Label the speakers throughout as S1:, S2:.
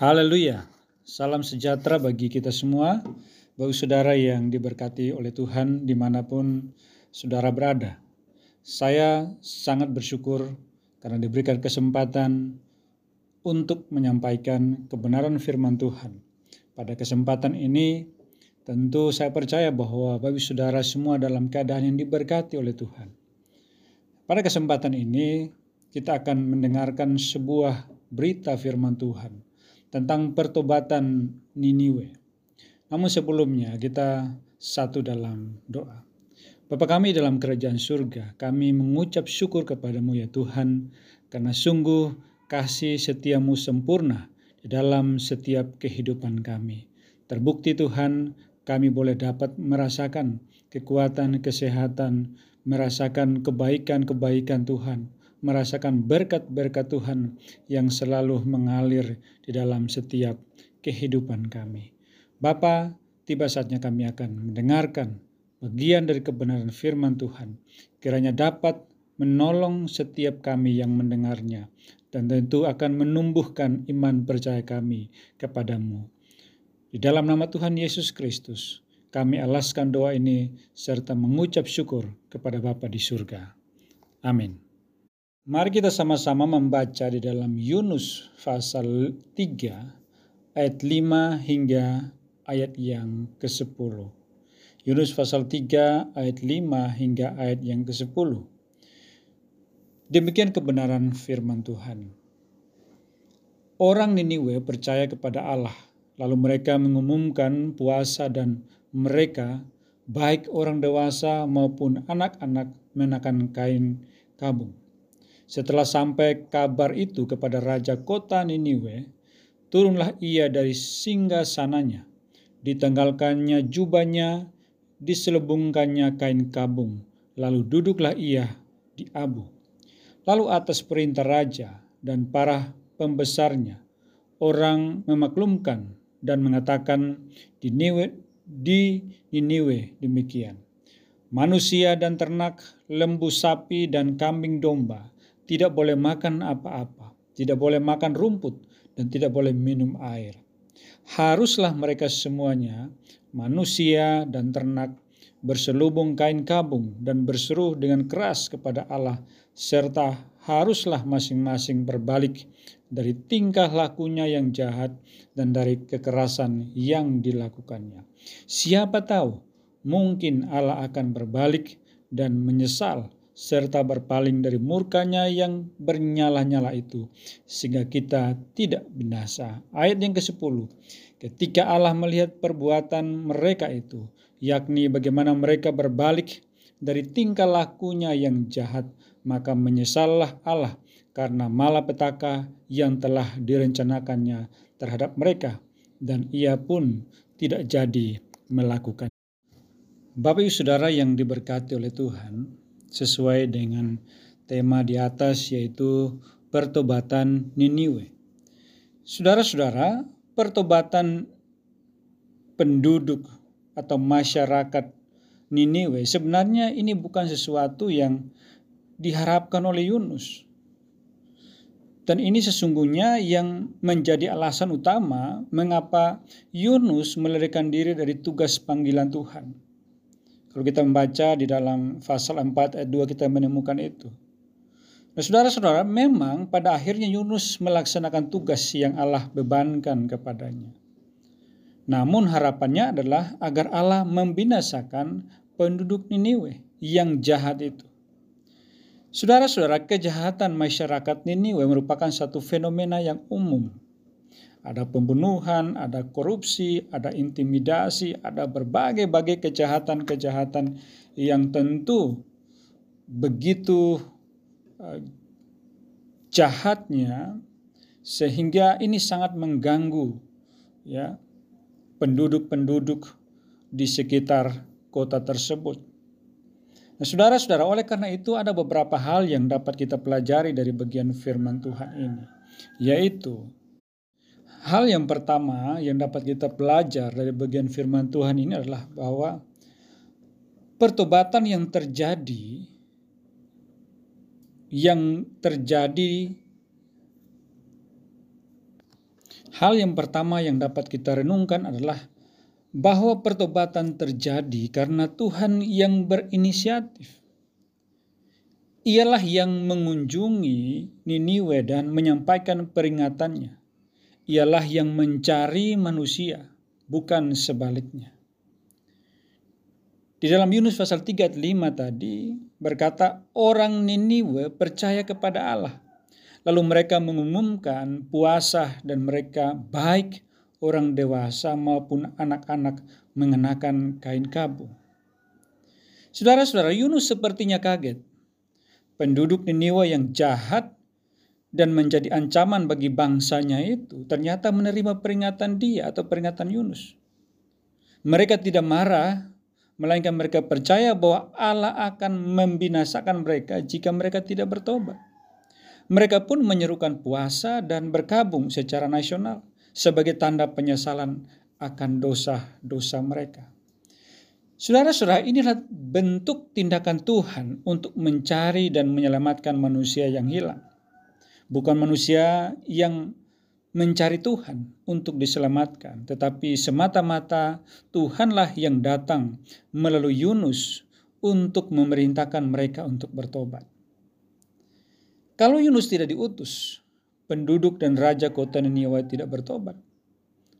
S1: Haleluya. Salam sejahtera bagi kita semua, bagi saudara yang diberkati oleh Tuhan di mana pun saudara berada. Saya sangat bersyukur karena diberikan kesempatan untuk menyampaikan kebenaran firman Tuhan. Pada kesempatan ini, tentu saya percaya bahwa bagi saudara semua dalam keadaan yang diberkati oleh Tuhan. Pada kesempatan ini, kita akan mendengarkan sebuah berita firman Tuhan tentang pertobatan Niniwe. Namun sebelumnya kita satu dalam doa. Bapa kami dalam kerajaan surga, kami mengucap syukur kepadamu ya Tuhan, karena sungguh kasih setiamu sempurna di dalam setiap kehidupan kami. Terbukti Tuhan, kami boleh dapat merasakan kekuatan, kesehatan, merasakan kebaikan-kebaikan Tuhan, merasakan berkat-berkat Tuhan yang selalu mengalir di dalam setiap kehidupan kami. Bapa, tiba saatnya kami akan mendengarkan bagian dari kebenaran firman Tuhan. Kiranya dapat menolong setiap kami yang mendengarnya dan tentu akan menumbuhkan iman percaya kami kepadamu. Di dalam nama Tuhan Yesus Kristus, kami alaskan doa ini serta mengucap syukur kepada Bapa di surga. Amin. Mari kita sama-sama membaca di dalam Yunus pasal 3 ayat 5 hingga ayat yang ke-10. Yunus pasal 3 ayat 5 hingga ayat yang ke-10. Demikian kebenaran firman Tuhan. Orang Niniwe percaya kepada Allah, lalu mereka mengumumkan puasa dan mereka, baik orang dewasa maupun anak-anak, menakan kain kabung. Setelah sampai kabar itu kepada raja kota Niniwe, turunlah ia dari singgah sananya, ditanggalkannya jubahnya, diselubungkannya kain kabung, lalu duduklah ia di abu. Lalu atas perintah raja dan para pembesarnya, orang memaklumkan dan mengatakan di Niniwe, di Niniwe demikian. Manusia dan ternak, lembu sapi dan kambing domba tidak boleh makan apa-apa, tidak boleh makan rumput, dan tidak boleh minum air. Haruslah mereka semuanya, manusia dan ternak, berselubung kain kabung dan berseru dengan keras kepada Allah, serta haruslah masing-masing berbalik dari tingkah lakunya yang jahat dan dari kekerasan yang dilakukannya. Siapa tahu, mungkin Allah akan berbalik dan menyesal serta berpaling dari murkanya yang bernyala-nyala itu, sehingga kita tidak binasa. Ayat yang ke-10, ketika Allah melihat perbuatan mereka itu, yakni bagaimana mereka berbalik dari tingkah lakunya yang jahat, maka menyesallah Allah karena malapetaka yang telah direncanakannya terhadap mereka, dan ia pun tidak jadi melakukan. Bapak ibu saudara yang diberkati oleh Tuhan, sesuai dengan tema di atas yaitu pertobatan Niniwe. Saudara-saudara, pertobatan penduduk atau masyarakat Niniwe sebenarnya ini bukan sesuatu yang diharapkan oleh Yunus. Dan ini sesungguhnya yang menjadi alasan utama mengapa Yunus melarikan diri dari tugas panggilan Tuhan. Kalau kita membaca di dalam pasal 4 ayat 2 kita menemukan itu. Nah, saudara-saudara, memang pada akhirnya Yunus melaksanakan tugas yang Allah bebankan kepadanya. Namun harapannya adalah agar Allah membinasakan penduduk Niniwe yang jahat itu. Saudara-saudara, kejahatan masyarakat Niniwe merupakan satu fenomena yang umum ada pembunuhan, ada korupsi, ada intimidasi, ada berbagai-bagai kejahatan-kejahatan yang tentu begitu uh, jahatnya sehingga ini sangat mengganggu ya penduduk-penduduk di sekitar kota tersebut. Nah, saudara-saudara, oleh karena itu ada beberapa hal yang dapat kita pelajari dari bagian firman Tuhan ini, yaitu Hal yang pertama yang dapat kita belajar dari bagian firman Tuhan ini adalah bahwa pertobatan yang terjadi yang terjadi Hal yang pertama yang dapat kita renungkan adalah bahwa pertobatan terjadi karena Tuhan yang berinisiatif. Ialah yang mengunjungi Niniwe dan menyampaikan peringatannya. Ialah yang mencari manusia, bukan sebaliknya. Di dalam Yunus pasal 3 5 tadi berkata orang Niniwe percaya kepada Allah. Lalu mereka mengumumkan puasa dan mereka baik orang dewasa maupun anak-anak mengenakan kain kabung. Saudara-saudara, Yunus sepertinya kaget. Penduduk Niniwe yang jahat dan menjadi ancaman bagi bangsanya itu ternyata menerima peringatan dia atau peringatan Yunus. Mereka tidak marah melainkan mereka percaya bahwa Allah akan membinasakan mereka jika mereka tidak bertobat. Mereka pun menyerukan puasa dan berkabung secara nasional sebagai tanda penyesalan akan dosa-dosa mereka. Saudara-saudara, inilah bentuk tindakan Tuhan untuk mencari dan menyelamatkan manusia yang hilang. Bukan manusia yang mencari Tuhan untuk diselamatkan, tetapi semata-mata Tuhanlah yang datang melalui Yunus untuk memerintahkan mereka untuk bertobat. Kalau Yunus tidak diutus, penduduk dan raja kota Niniwe tidak bertobat.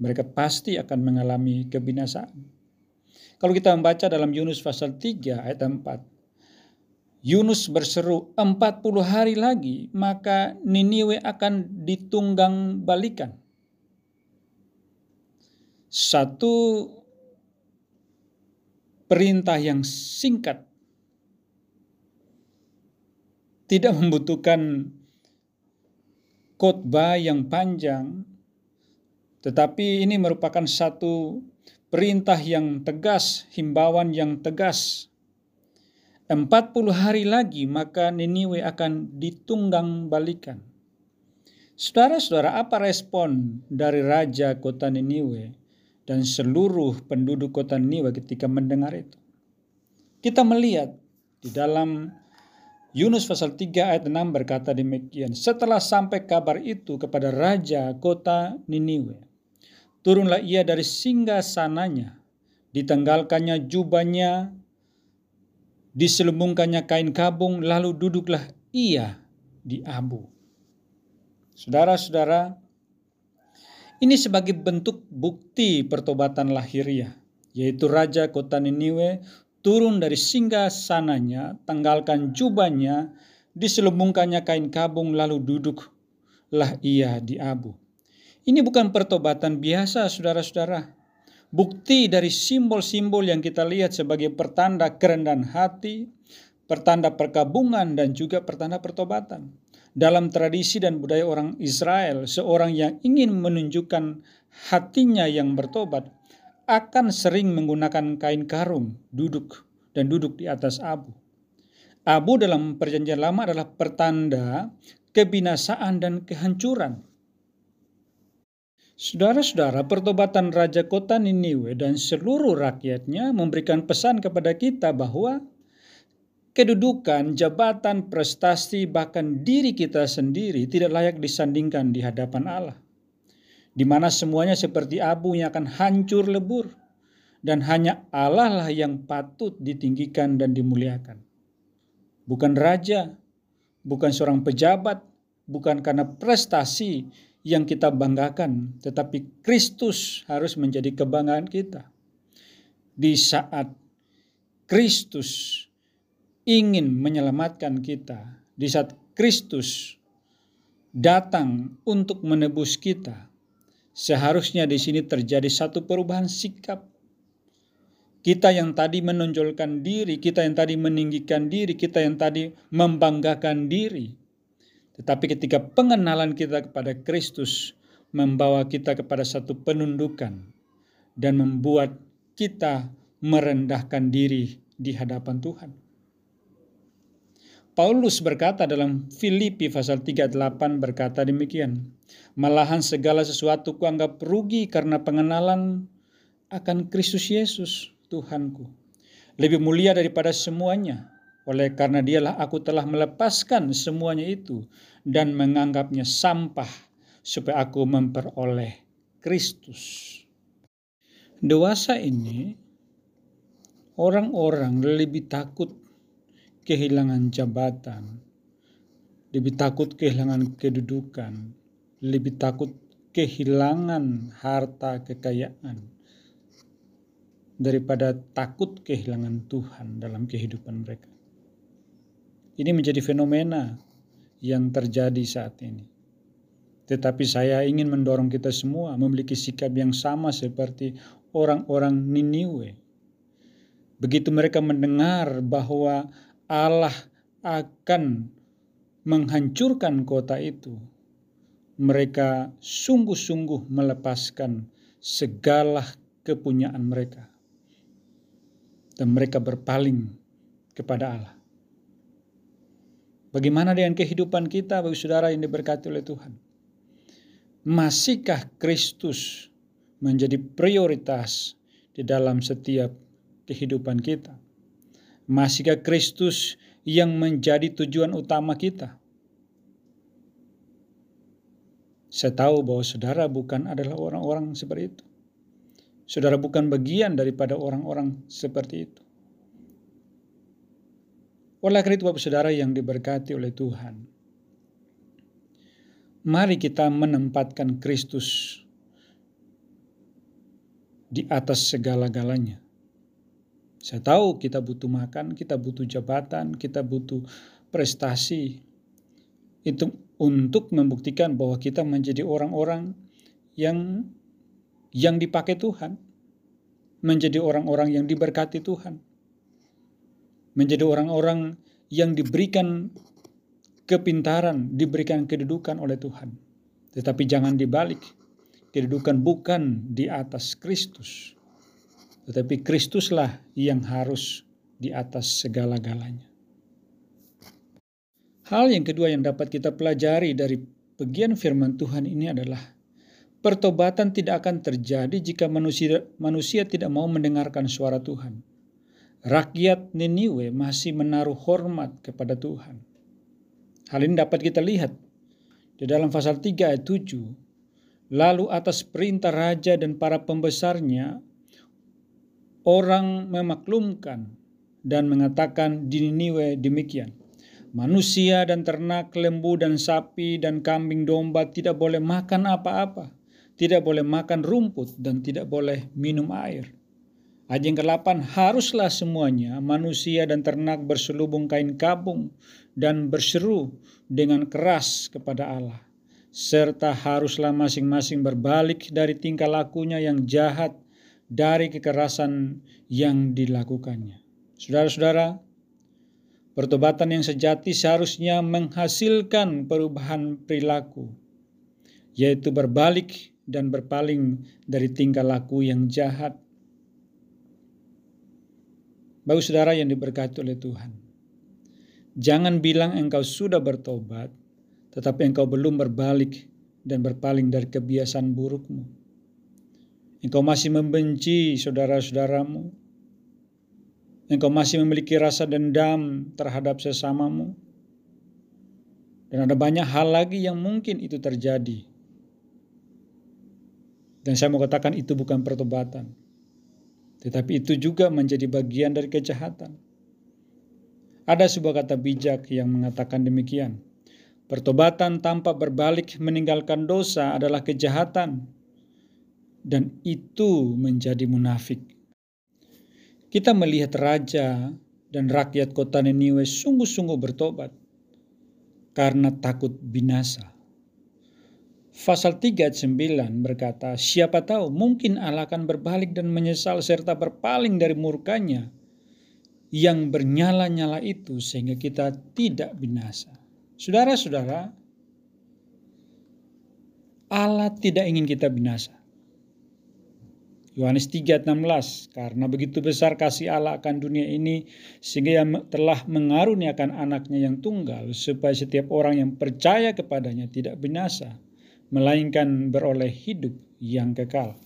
S1: Mereka pasti akan mengalami kebinasaan. Kalau kita membaca dalam Yunus pasal 3 ayat 4, Yunus berseru 40 hari lagi maka Niniwe akan ditunggang balikan. Satu perintah yang singkat tidak membutuhkan khotbah yang panjang tetapi ini merupakan satu perintah yang tegas, himbauan yang tegas 40 hari lagi maka Niniwe akan ditunggang balikan. Saudara-saudara, apa respon dari raja kota Niniwe dan seluruh penduduk kota Niniwe ketika mendengar itu? Kita melihat di dalam Yunus pasal 3 ayat 6 berkata demikian, setelah sampai kabar itu kepada raja kota Niniwe, turunlah ia dari singgah sananya, ditanggalkannya jubahnya diselubungkannya kain kabung, lalu duduklah ia di abu. Saudara-saudara, ini sebagai bentuk bukti pertobatan lahiriah, yaitu Raja kota Niniwe turun dari singgah sananya, tanggalkan jubahnya, diselubungkannya kain kabung, lalu duduklah ia di abu. Ini bukan pertobatan biasa, saudara-saudara bukti dari simbol-simbol yang kita lihat sebagai pertanda kerendahan hati, pertanda perkabungan, dan juga pertanda pertobatan. Dalam tradisi dan budaya orang Israel, seorang yang ingin menunjukkan hatinya yang bertobat akan sering menggunakan kain karung duduk dan duduk di atas abu. Abu dalam perjanjian lama adalah pertanda kebinasaan dan kehancuran. Saudara-saudara, pertobatan Raja Kota Niniwe dan seluruh rakyatnya memberikan pesan kepada kita bahwa kedudukan, jabatan, prestasi, bahkan diri kita sendiri tidak layak disandingkan di hadapan Allah. Di mana semuanya seperti abu yang akan hancur lebur dan hanya Allah lah yang patut ditinggikan dan dimuliakan. Bukan raja, bukan seorang pejabat, bukan karena prestasi yang kita banggakan, tetapi Kristus harus menjadi kebanggaan kita. Di saat Kristus ingin menyelamatkan kita, di saat Kristus datang untuk menebus kita, seharusnya di sini terjadi satu perubahan sikap. Kita yang tadi menonjolkan diri, kita yang tadi meninggikan diri, kita yang tadi membanggakan diri, tetapi ketika pengenalan kita kepada Kristus membawa kita kepada satu penundukan dan membuat kita merendahkan diri di hadapan Tuhan. Paulus berkata dalam Filipi pasal 38 berkata demikian, Malahan segala sesuatu kuanggap rugi karena pengenalan akan Kristus Yesus Tuhanku. Lebih mulia daripada semuanya, oleh karena dialah aku telah melepaskan semuanya itu dan menganggapnya sampah supaya aku memperoleh Kristus. Dewasa ini orang-orang lebih takut kehilangan jabatan, lebih takut kehilangan kedudukan, lebih takut kehilangan harta kekayaan daripada takut kehilangan Tuhan dalam kehidupan mereka. Ini menjadi fenomena yang terjadi saat ini. Tetapi saya ingin mendorong kita semua memiliki sikap yang sama seperti orang-orang Niniwe. Begitu mereka mendengar bahwa Allah akan menghancurkan kota itu, mereka sungguh-sungguh melepaskan segala kepunyaan mereka, dan mereka berpaling kepada Allah. Bagaimana dengan kehidupan kita, bagi saudara yang diberkati oleh Tuhan? Masihkah Kristus menjadi prioritas di dalam setiap kehidupan kita? Masihkah Kristus yang menjadi tujuan utama kita? Saya tahu bahwa saudara bukan adalah orang-orang seperti itu. Saudara bukan bagian daripada orang-orang seperti itu. Oleh karena itu, Bapak Saudara yang diberkati oleh Tuhan, mari kita menempatkan Kristus di atas segala-galanya. Saya tahu kita butuh makan, kita butuh jabatan, kita butuh prestasi. Itu untuk membuktikan bahwa kita menjadi orang-orang yang yang dipakai Tuhan, menjadi orang-orang yang diberkati Tuhan, menjadi orang-orang yang diberikan kepintaran, diberikan kedudukan oleh Tuhan. Tetapi jangan dibalik. Kedudukan bukan di atas Kristus. Tetapi Kristuslah yang harus di atas segala-galanya. Hal yang kedua yang dapat kita pelajari dari bagian firman Tuhan ini adalah pertobatan tidak akan terjadi jika manusia, manusia tidak mau mendengarkan suara Tuhan. Rakyat Niniwe masih menaruh hormat kepada Tuhan Hal ini dapat kita lihat di dalam pasal 3 ayat 7. Lalu atas perintah raja dan para pembesarnya, orang memaklumkan dan mengatakan di Niniwe demikian. Manusia dan ternak, lembu dan sapi dan kambing domba tidak boleh makan apa-apa, tidak boleh makan rumput dan tidak boleh minum air. Yang ke-8, haruslah semuanya manusia dan ternak berselubung kain kabung dan berseru dengan keras kepada Allah. Serta haruslah masing-masing berbalik dari tingkah lakunya yang jahat dari kekerasan yang dilakukannya. Saudara-saudara, pertobatan yang sejati seharusnya menghasilkan perubahan perilaku, yaitu berbalik dan berpaling dari tingkah laku yang jahat. Bagi saudara yang diberkati oleh Tuhan, Jangan bilang engkau sudah bertobat, tetapi engkau belum berbalik dan berpaling dari kebiasaan burukmu. Engkau masih membenci saudara-saudaramu. Engkau masih memiliki rasa dendam terhadap sesamamu. Dan ada banyak hal lagi yang mungkin itu terjadi. Dan saya mau katakan itu bukan pertobatan. Tetapi itu juga menjadi bagian dari kejahatan. Ada sebuah kata bijak yang mengatakan demikian. Pertobatan tanpa berbalik meninggalkan dosa adalah kejahatan dan itu menjadi munafik. Kita melihat raja dan rakyat kota Niniwe sungguh-sungguh bertobat karena takut binasa. Pasal 3 ayat 9 berkata, Siapa tahu mungkin Allah akan berbalik dan menyesal serta berpaling dari murkanya yang bernyala-nyala itu sehingga kita tidak binasa. Saudara-saudara, Allah tidak ingin kita binasa. Yohanes 3:16 karena begitu besar kasih Allah akan dunia ini sehingga ia telah mengaruniakan anaknya yang tunggal supaya setiap orang yang percaya kepadanya tidak binasa melainkan beroleh hidup yang kekal.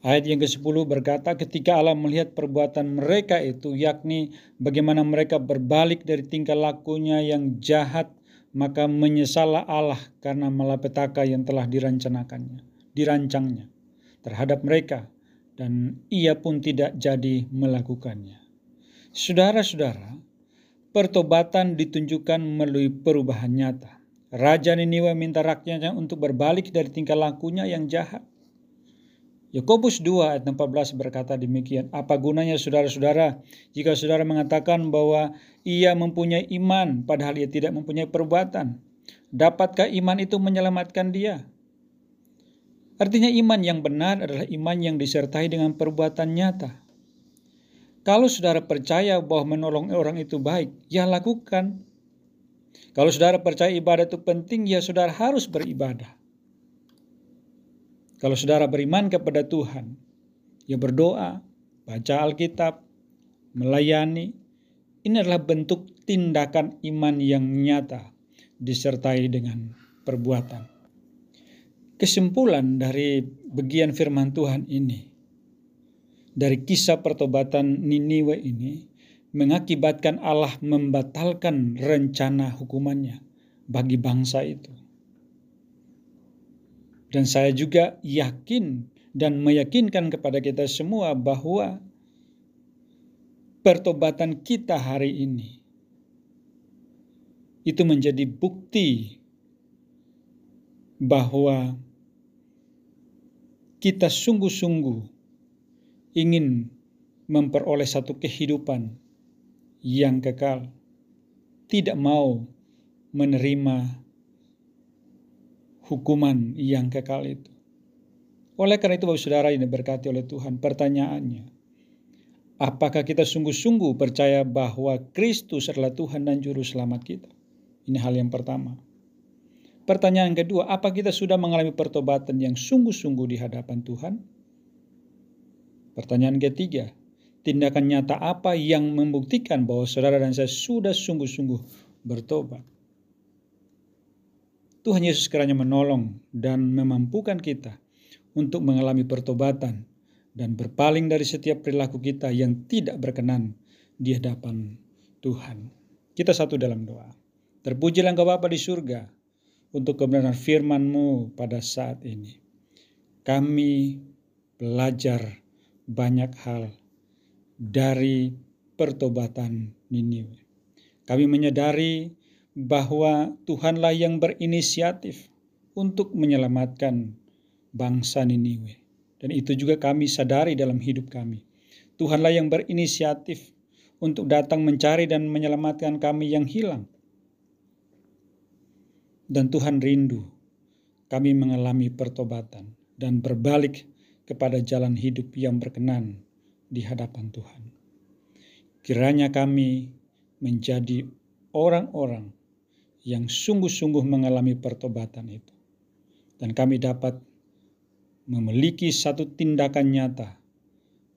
S1: Ayat yang ke-10 berkata ketika Allah melihat perbuatan mereka itu yakni bagaimana mereka berbalik dari tingkah lakunya yang jahat maka menyesallah Allah karena malapetaka yang telah dirancangkannya, dirancangnya terhadap mereka dan ia pun tidak jadi melakukannya. Saudara-saudara, pertobatan ditunjukkan melalui perubahan nyata. Raja Niniwe minta rakyatnya untuk berbalik dari tingkah lakunya yang jahat. Yakobus 2 ayat 14 berkata demikian, apa gunanya saudara-saudara jika saudara mengatakan bahwa ia mempunyai iman padahal ia tidak mempunyai perbuatan? Dapatkah iman itu menyelamatkan dia? Artinya iman yang benar adalah iman yang disertai dengan perbuatan nyata. Kalau saudara percaya bahwa menolong orang itu baik, ya lakukan. Kalau saudara percaya ibadah itu penting, ya saudara harus beribadah. Kalau saudara beriman kepada Tuhan, ya berdoa, baca Alkitab, melayani, ini adalah bentuk tindakan iman yang nyata disertai dengan perbuatan. Kesimpulan dari bagian firman Tuhan ini, dari kisah pertobatan Niniwe ini, mengakibatkan Allah membatalkan rencana hukumannya bagi bangsa itu. Dan saya juga yakin dan meyakinkan kepada kita semua bahwa pertobatan kita hari ini itu menjadi bukti bahwa kita sungguh-sungguh ingin memperoleh satu kehidupan yang kekal, tidak mau menerima hukuman yang kekal itu. Oleh karena itu, Bapak Saudara ini berkati oleh Tuhan, pertanyaannya, apakah kita sungguh-sungguh percaya bahwa Kristus adalah Tuhan dan Juru Selamat kita? Ini hal yang pertama. Pertanyaan kedua, apa kita sudah mengalami pertobatan yang sungguh-sungguh di hadapan Tuhan? Pertanyaan ketiga, tindakan nyata apa yang membuktikan bahwa saudara dan saya sudah sungguh-sungguh bertobat? Tuhan Yesus kiranya menolong dan memampukan kita untuk mengalami pertobatan dan berpaling dari setiap perilaku kita yang tidak berkenan di hadapan Tuhan. Kita satu dalam doa. Terpujilah engkau Bapa di surga untuk kebenaran firman-Mu pada saat ini. Kami belajar banyak hal dari pertobatan Niniwe. Kami menyadari bahwa Tuhanlah yang berinisiatif untuk menyelamatkan bangsa Niniwe. Dan itu juga kami sadari dalam hidup kami. Tuhanlah yang berinisiatif untuk datang mencari dan menyelamatkan kami yang hilang. Dan Tuhan rindu kami mengalami pertobatan dan berbalik kepada jalan hidup yang berkenan di hadapan Tuhan. Kiranya kami menjadi orang-orang yang sungguh-sungguh mengalami pertobatan itu. Dan kami dapat memiliki satu tindakan nyata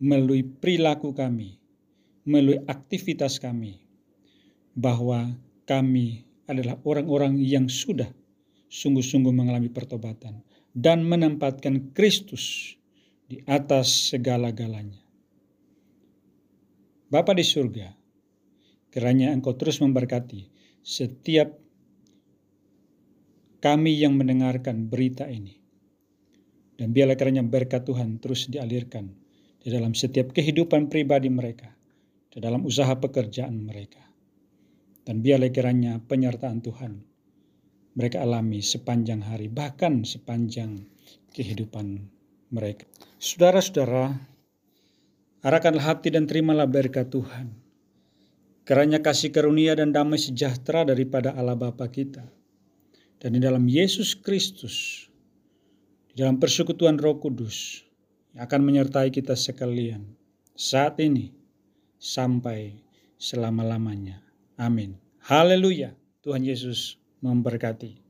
S1: melalui perilaku kami, melalui aktivitas kami, bahwa kami adalah orang-orang yang sudah sungguh-sungguh mengalami pertobatan dan menempatkan Kristus di atas segala-galanya. Bapa di surga, kiranya Engkau terus memberkati setiap kami yang mendengarkan berita ini. Dan biarlah kerana berkat Tuhan terus dialirkan di dalam setiap kehidupan pribadi mereka, di dalam usaha pekerjaan mereka. Dan biarlah kiranya penyertaan Tuhan mereka alami sepanjang hari, bahkan sepanjang kehidupan mereka. Saudara-saudara, arahkanlah hati dan terimalah berkat Tuhan. Kerana kasih karunia dan damai sejahtera daripada Allah Bapa kita dan di dalam Yesus Kristus, di dalam persekutuan Roh Kudus yang akan menyertai kita sekalian saat ini sampai selama-lamanya. Amin. Haleluya. Tuhan Yesus memberkati.